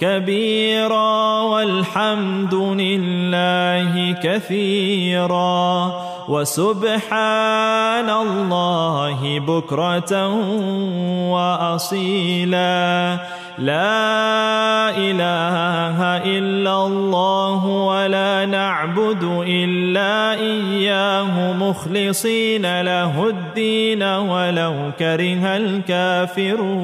كبيرا والحمد لله كثيرا وسبحان الله بكرة وأصيلا. لا إله إلا الله ولا نعبد إلا إياه مخلصين له الدين ولو كره الكافرون.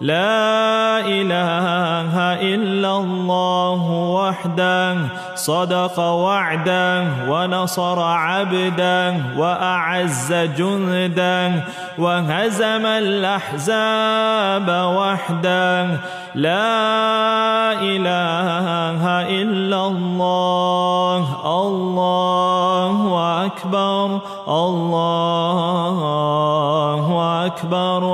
لا إله إلا الله وحده صدق وعده ونصر عبده وأعز جنده وهزم الأحزاب وحده. لا إله إلا الله الله أكبر الله أكبر.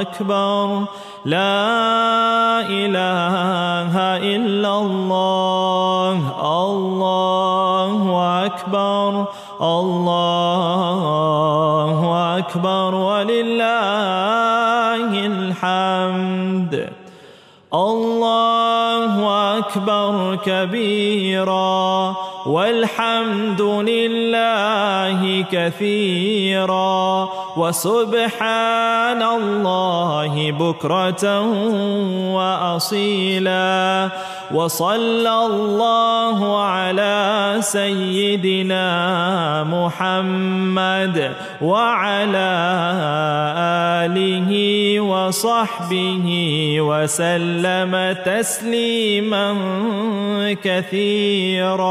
أكبر. لا إله إلا الله. الله أكبر. الله أكبر. ولله الحمد. الله أكبر كبيرا. والحمد لله كثيرا وسبحان الله بكرة وأصيلا وصلى الله على سيدنا محمد وعلى آله وصحبه وسلم تسليما كثيرا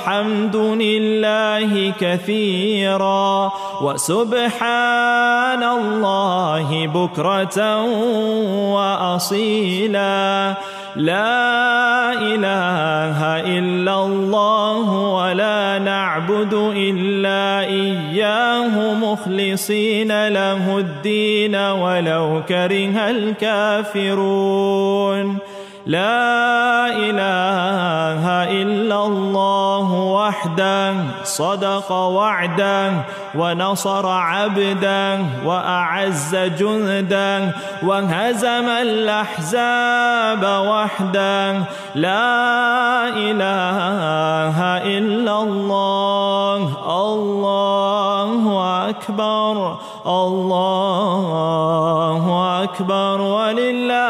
والحمد لله كثيرا وسبحان الله بكرة وأصيلا. لا إله إلا الله ولا نعبد إلا إياه مخلصين له الدين ولو كره الكافرون. لا إله وحده صدق وعده ونصر عبده وأعز جنده وهزم الأحزاب وحده لا إله إلا الله الله أكبر الله أكبر ولله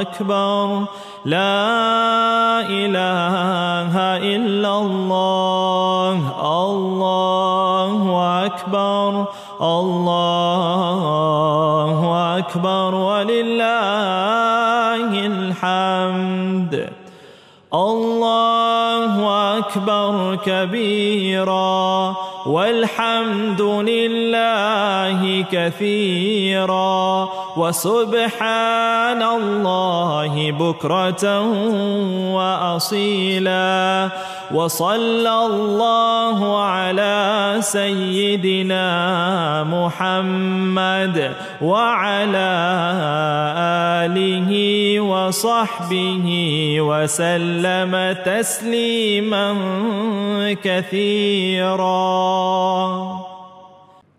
أكبر. لا إله إلا الله. الله أكبر. الله أكبر. ولله الحمد. الله أكبر كبيرا. والحمد لله كثيرا. وسبحان الله بكرة وأصيلا. وصلى الله على سيدنا محمد وعلى آله وصحبه وسلم تسليما كثيرا.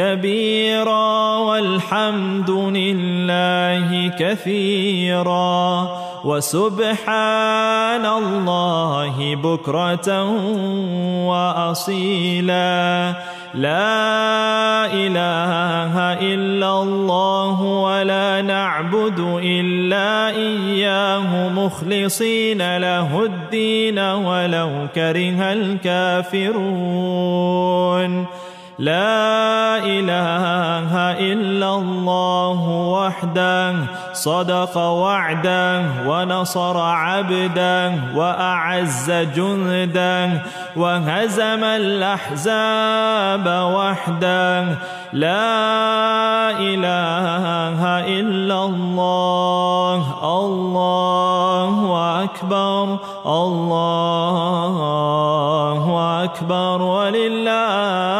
كبيرا والحمد لله كثيرا وسبحان الله بكرة وأصيلا. لا إله إلا الله ولا نعبد إلا إياه. مخلصين له الدين ولو كره الكافرون. لا إله إلا الله وحده صدق وعده ونصر عبده وأعز جنده وهزم الأحزاب وحده. لا إله إلا الله الله أكبر الله أكبر ولله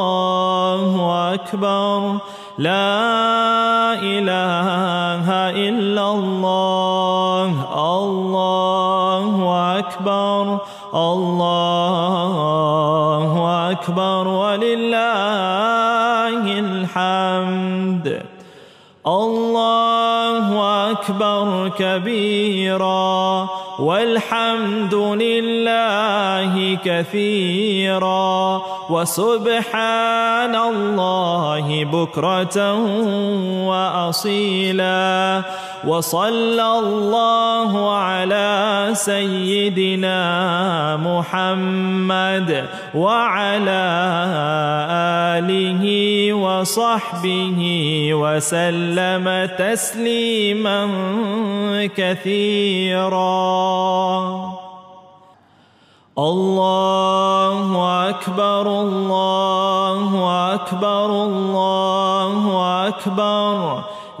أكبر. لا إله إلا الله. الله أكبر. الله أكبر. ولله الحمد. الله أكبر كبيرا. والحمد لله كثيرا وسبحان الله بكرة وأصيلا. وصلى الله على سيدنا محمد وعلى آله وصحبه وسلم تسليما كثيرا. الله أكبر الله أكبر الله أكبر.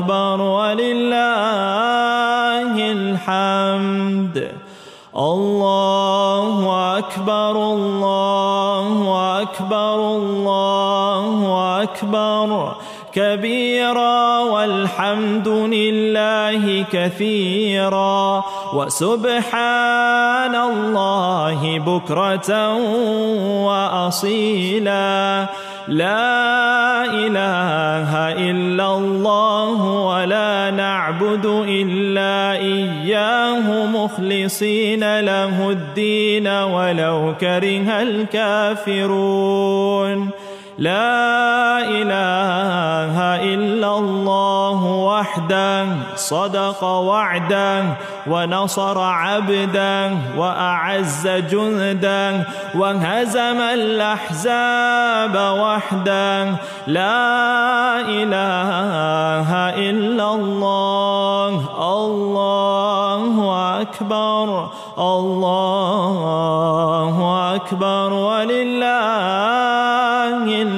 أكبر ولله الحمد. الله أكبر الله أكبر الله أكبر. كبيرا والحمد لله كثيرا. وسبحان الله بكرة وأصيلا. لا إله إلا الله ولا نعبد إلا إياه مخلصين له الدين ولو كره الكافرون. لا إله إلا الله وحده صدق وعده ونصر عبده وأعز جنده وهزم الأحزاب وحده. لا إله إلا الله الله أكبر الله أكبر ولله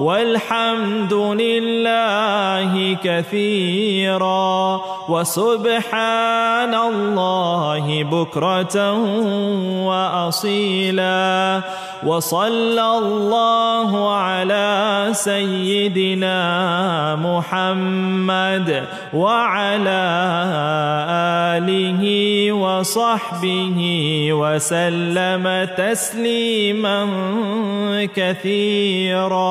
والحمد لله كثيرا. وسبحان الله بكرة وأصيلا. وصلى الله على سيدنا محمد وعلى آله وصحبه وسلم تسليما كثيرا.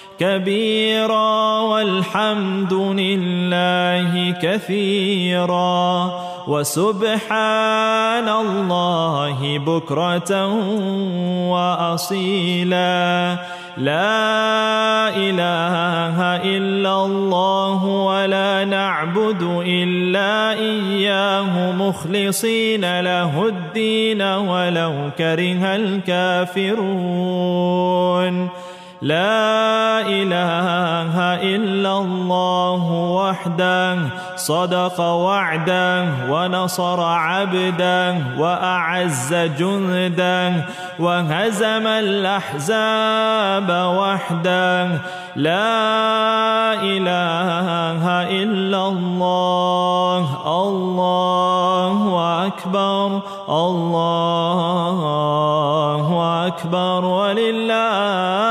كبيرا والحمد لله كثيرا وسبحان الله بكرة وأصيلا. لا إله إلا الله ولا نعبد إلا إياه مخلصين له الدين ولو كره الكافرون. لا إله إلا الله وحده صدق وعده ونصر عبده وأعز جنده وهزم الأحزاب وحده. لا إله إلا الله الله أكبر الله أكبر ولله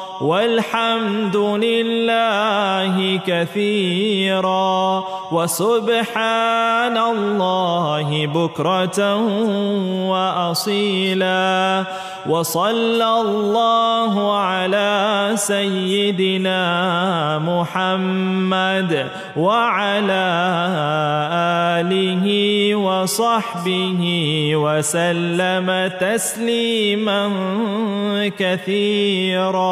والحمد لله كثيرا. وسبحان الله بكرة وأصيلا. وصلى الله على سيدنا محمد وعلى آله وصحبه وسلم تسليما كثيرا.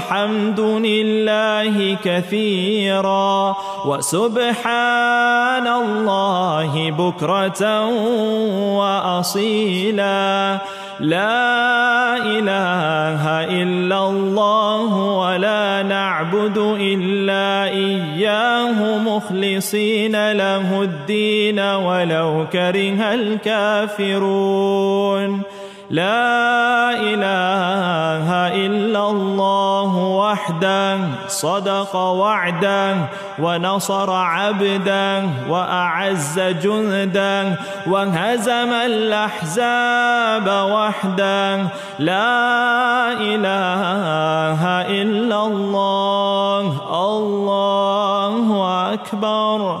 والحمد لله كثيرا وسبحان الله بكرة وأصيلا. لا إله إلا الله ولا نعبد إلا إياه مخلصين له الدين ولو كره الكافرون. لا إله إلا الله وحده صدق وعده ونصر عبده وأعز جنده وهزم الأحزاب وحده. لا إله إلا الله الله أكبر.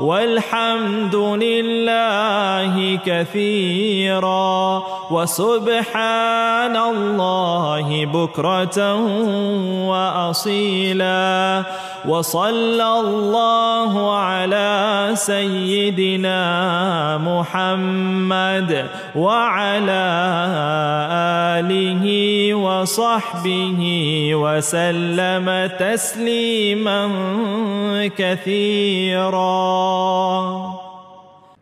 والحمد لله كثيرا. وسبحان الله بكرة وأصيلا. وصلى الله على سيدنا محمد وعلى آله وصحبه وسلم تسليما كثيرا.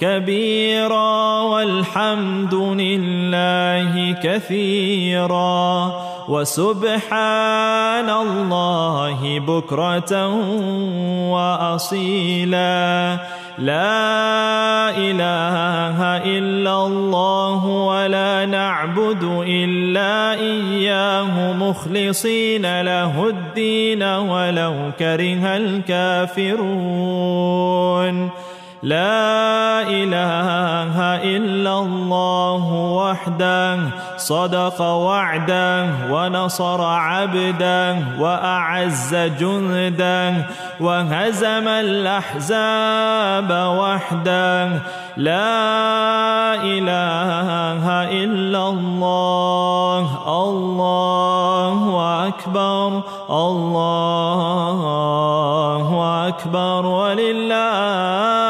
كبيرا والحمد لله كثيرا وسبحان الله بكرة وأصيلا. لا إله إلا الله ولا نعبد إلا إياه مخلصين له الدين ولو كره الكافرون. لا إله إلا الله وحده صدق وعده ونصر عبده وأعز جنده وهزم الأحزاب وحده. لا إله إلا الله الله أكبر الله أكبر ولله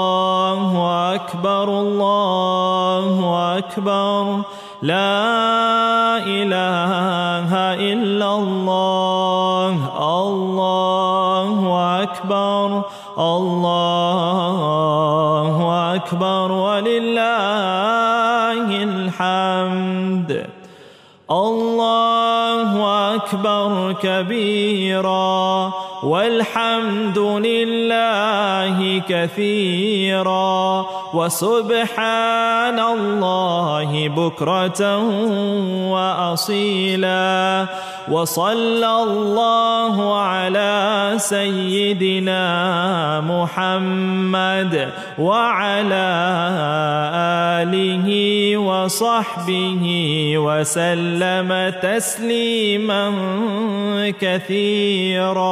أكبر. لا إله إلا الله. الله أكبر. الله أكبر. ولله الحمد. الله أكبر كبيرا. والحمد لله كثيرا. وسبحان الله بكرة وأصيلا. وصلى الله على سيدنا محمد وعلى آله وصحبه وسلم تسليما كثيرا.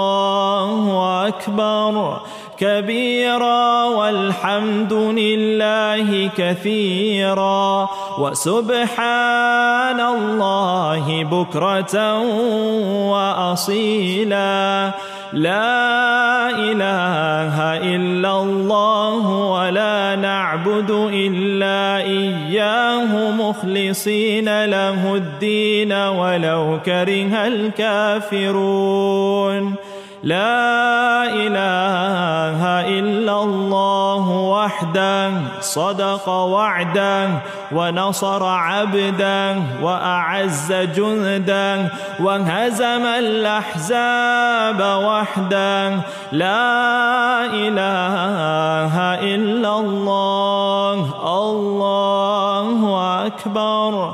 أكبر. كبيرا والحمد لله كثيرا. وسبحان الله بكرة وأصيلا. لا إله إلا الله ولا نعبد إلا إياه مخلصين له الدين ولو كره الكافرون. لا إله إلا الله وحده صدق وعده ونصر عبده وأعز جنده وهزم الأحزاب وحده. لا إله إلا الله الله أكبر.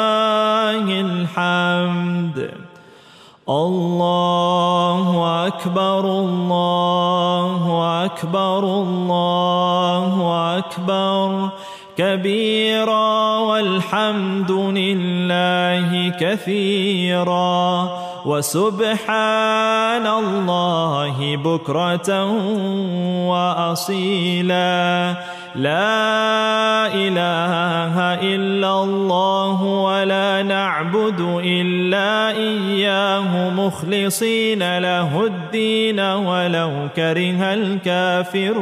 أكبر الله أكبر الله أكبر. كبيرا والحمد لله كثيرا. وسبحان الله بكرة وأصيلا. لا إله إلا الله ولا نعبد إلا إياه مخلصين له الدين ولو كره الكافرون.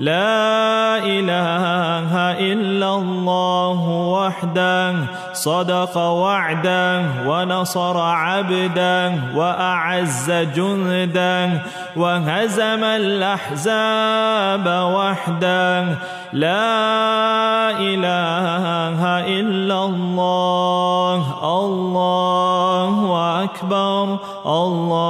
لا إله إلا الله وحده صدق وعده ونصر عبده وأعز جنده وهزم الأحزاب وحده. لا إله إلا الله الله أكبر الله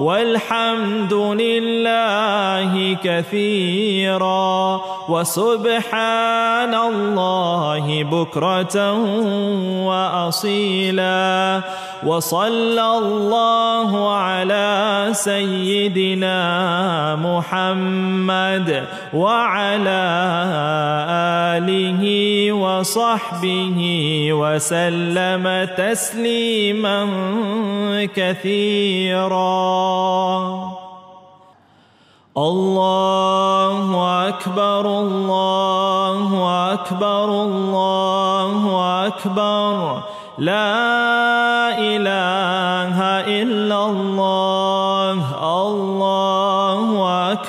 والحمد لله كثيرا وسبحان الله بكرة وأصيلا. وصلى الله على سيدنا محمد وعلى آله وصحبه وسلم تسليما كثيرا. الله أكبر الله أكبر الله أكبر. لا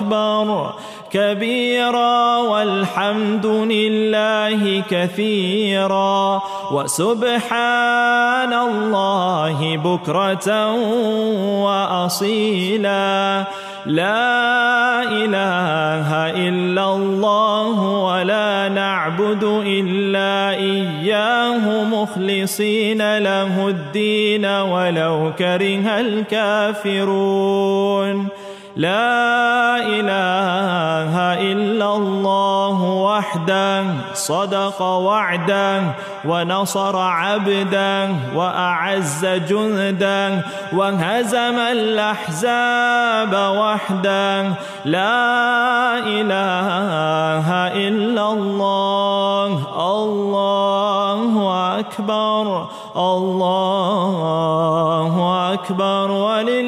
أكبر. كبيرا والحمد لله كثيرا. وسبحان الله بكرة وأصيلا. لا إله إلا الله ولا نعبد إلا إياه مخلصين له الدين ولو كره الكافرون. لا إله إلا الله وحده صدق وعده ونصر عبده وأعز جنده وهزم الأحزاب وحده. لا إله إلا الله الله أكبر الله أكبر ولله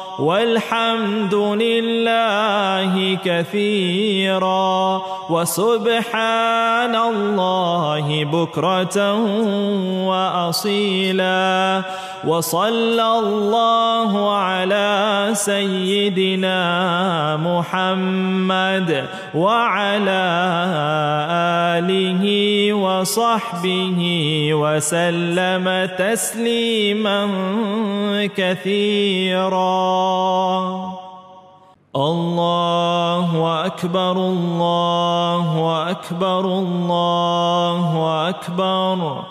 والحمد لله كثيرا وسبحان الله بكرة وأصيلا. وصلى الله على سيدنا محمد وعلى آله وصحبه وسلم تسليما كثيرا. الله أكبر الله أكبر الله أكبر.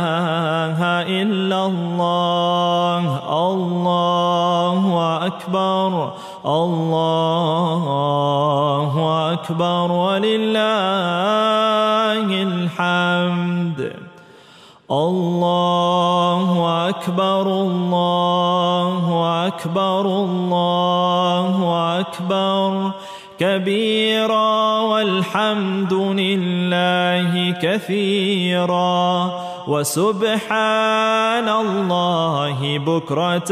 إلا الله. الله أكبر. الله أكبر. ولله الحمد. الله أكبر. الله أكبر. الله أكبر. كبيرا والحمد لله كثيرا. وسبحان الله بكرة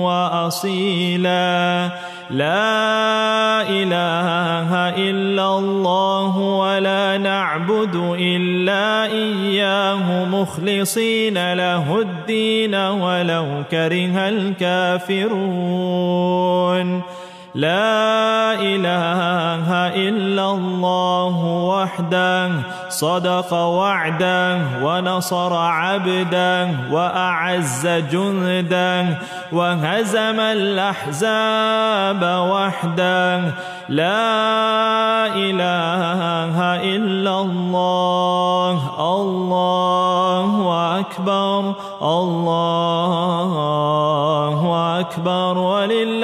وأصيلا. لا إله إلا الله ولا نعبد إلا إياه مخلصين له الدين ولو كره الكافرون. لا إله إلا الله وحده صدق وعده ونصر عبده وأعز جنده وهزم الأحزاب وحده. لا إله إلا الله الله أكبر الله أكبر ولله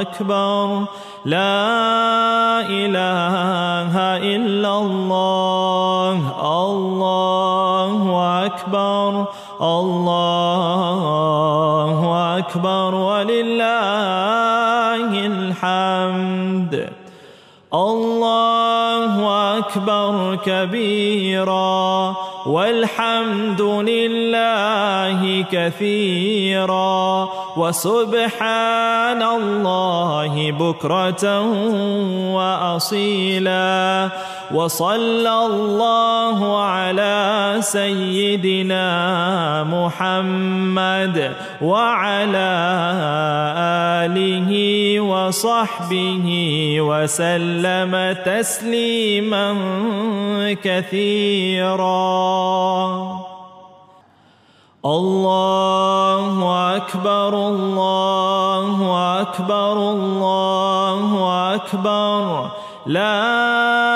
أكبر. لا إله إلا الله. الله أكبر. الله أكبر. ولله الحمد. الله أكبر كبيرا. والحمد لله كثيرا وسبحان الله بكرة وأصيلا. وصلى الله على سيدنا محمد وعلى آله وصحبه وسلم تسليما كثيرا. الله أكبر الله أكبر الله أكبر. لا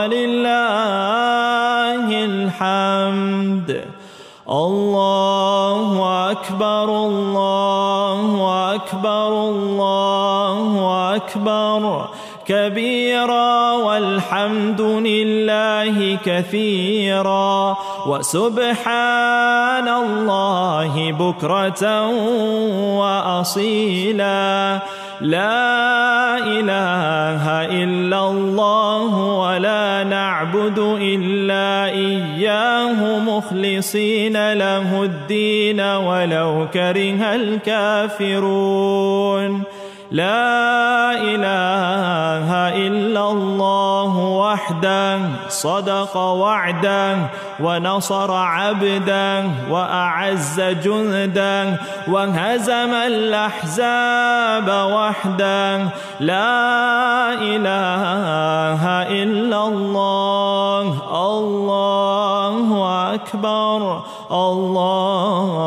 أكبر كبيرا والحمد لله كثيرا. وسبحان الله بكرة وأصيلا. لا إله إلا الله ولا نعبد إلا إياه مخلصين له الدين ولو كره الكافرون. لا إله إلا الله وحده صدق وعده ونصر عبده وأعز جنده وهزم الأحزاب وحده. لا إله إلا الله الله أكبر الله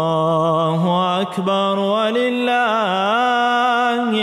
أكبر ولله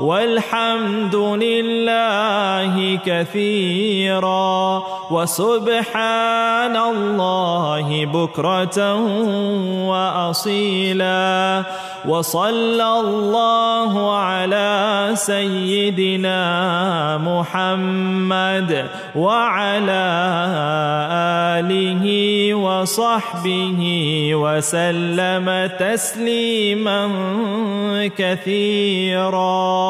والحمد لله كثيرا وسبحان الله بكرة وأصيلا وصلى الله على سيدنا محمد وعلى آله وصحبه وسلم تسليما كثيرا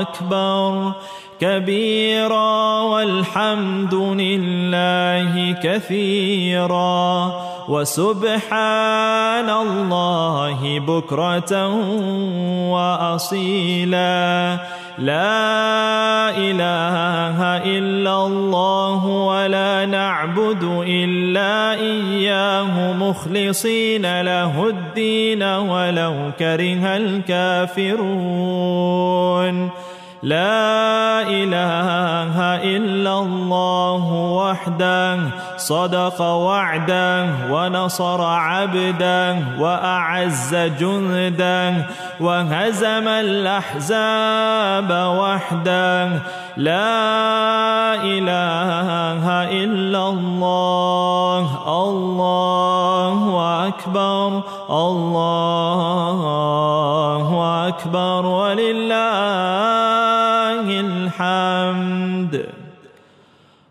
أكبر. كبيرا والحمد لله كثيرا. وسبحان الله بكرة وأصيلا. لا إله إلا الله ولا نعبد إلا إياه مخلصين له الدين ولو كره الكافرون. لا إله إلا الله وحده صدق وعده ونصر عبده وأعز جنده وهزم الأحزاب وحده. لا إله إلا الله الله أكبر الله أكبر ولله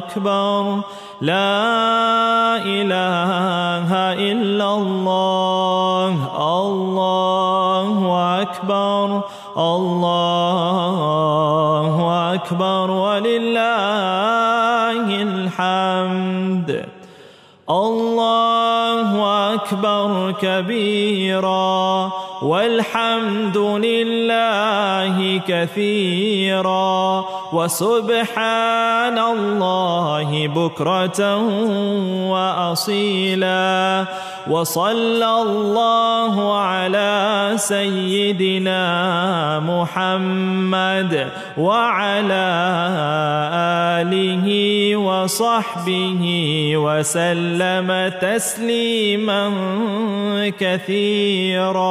أكبر. لا إله إلا الله. الله أكبر. الله أكبر. ولله الحمد. الله أكبر كبيرا. والحمد لله كثيرا. وسبحان الله بكرة وأصيلا. وصلى الله على سيدنا محمد وعلى آله وصحبه وسلم تسليما كثيرا.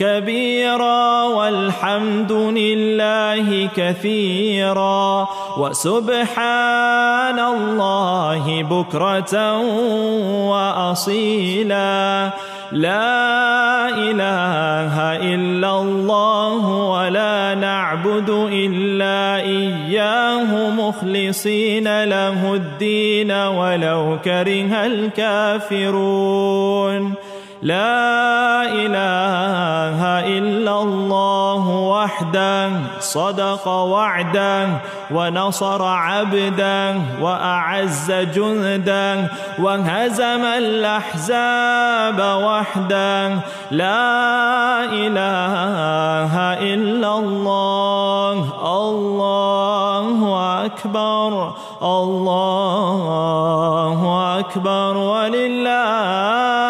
كبيرا والحمد لله كثيرا وسبحان الله بكرة وأصيلا. لا إله إلا الله ولا نعبد إلا إياه مخلصين له الدين ولو كره الكافرون. لا إله إلا الله وحده صدق وعده ونصر عبده وأعز جنده وهزم الأحزاب وحده. لا إله إلا الله الله أكبر الله أكبر ولله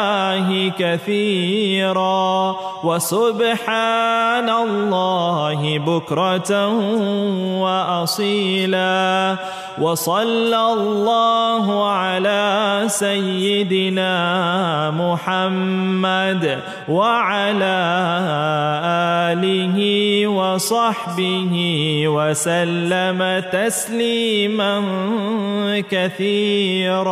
كثيرا. وسبحان الله بكرة وأصيلا. وصلى الله على سيدنا محمد وعلى آله وصحبه وسلم تسليما كثيرا.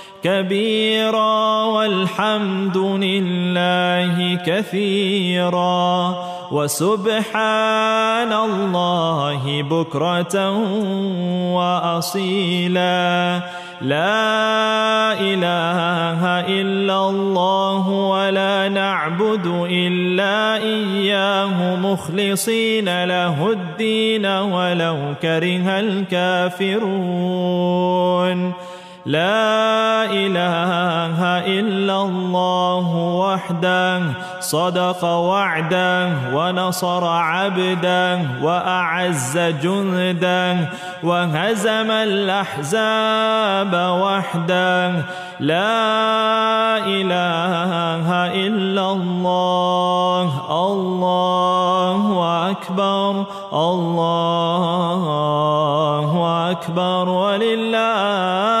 كبيرا والحمد لله كثيرا وسبحان الله بكرة وأصيلا. لا إله إلا الله ولا نعبد إلا إياه مخلصين له الدين ولو كره الكافرون. لا إله إلا الله وحده صدق وعده ونصر عبده وأعز جنده وهزم الأحزاب وحده. لا إله إلا الله الله أكبر الله أكبر ولله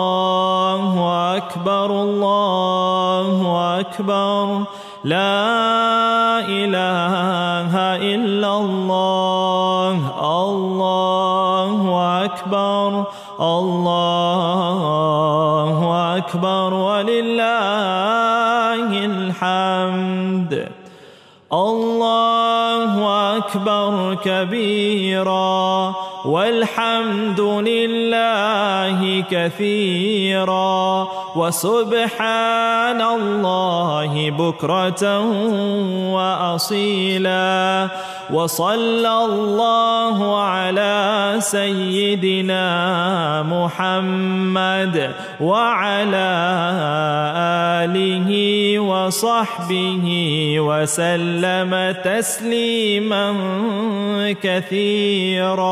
أكبر الله أكبر. لا إله إلا الله. الله أكبر. الله أكبر. ولله الحمد. الله أكبر كبيرا. والحمد لله كثيرا. وسبحان الله بكرة وأصيلا. وصلى الله على سيدنا محمد وعلى آله وصحبه وسلم تسليما كثيرا.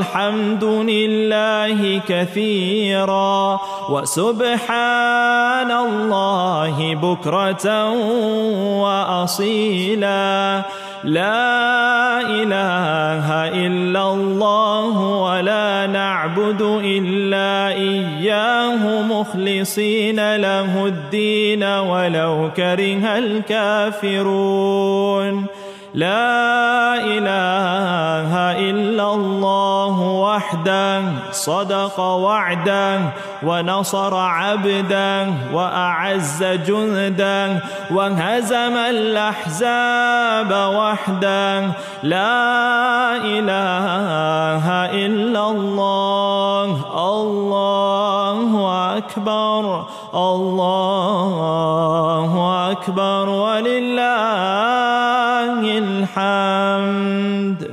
والحمد لله كثيرا وسبحان الله بكرة وأصيلا. لا إله إلا الله ولا نعبد إلا إياه مخلصين له الدين ولو كره الكافرون. لا إله إلا الله وحده صدق وعده ونصر عبده وأعز جنده وهزم الأحزاب وحده. لا إله إلا الله الله أكبر. الله أكبر ولله الحمد.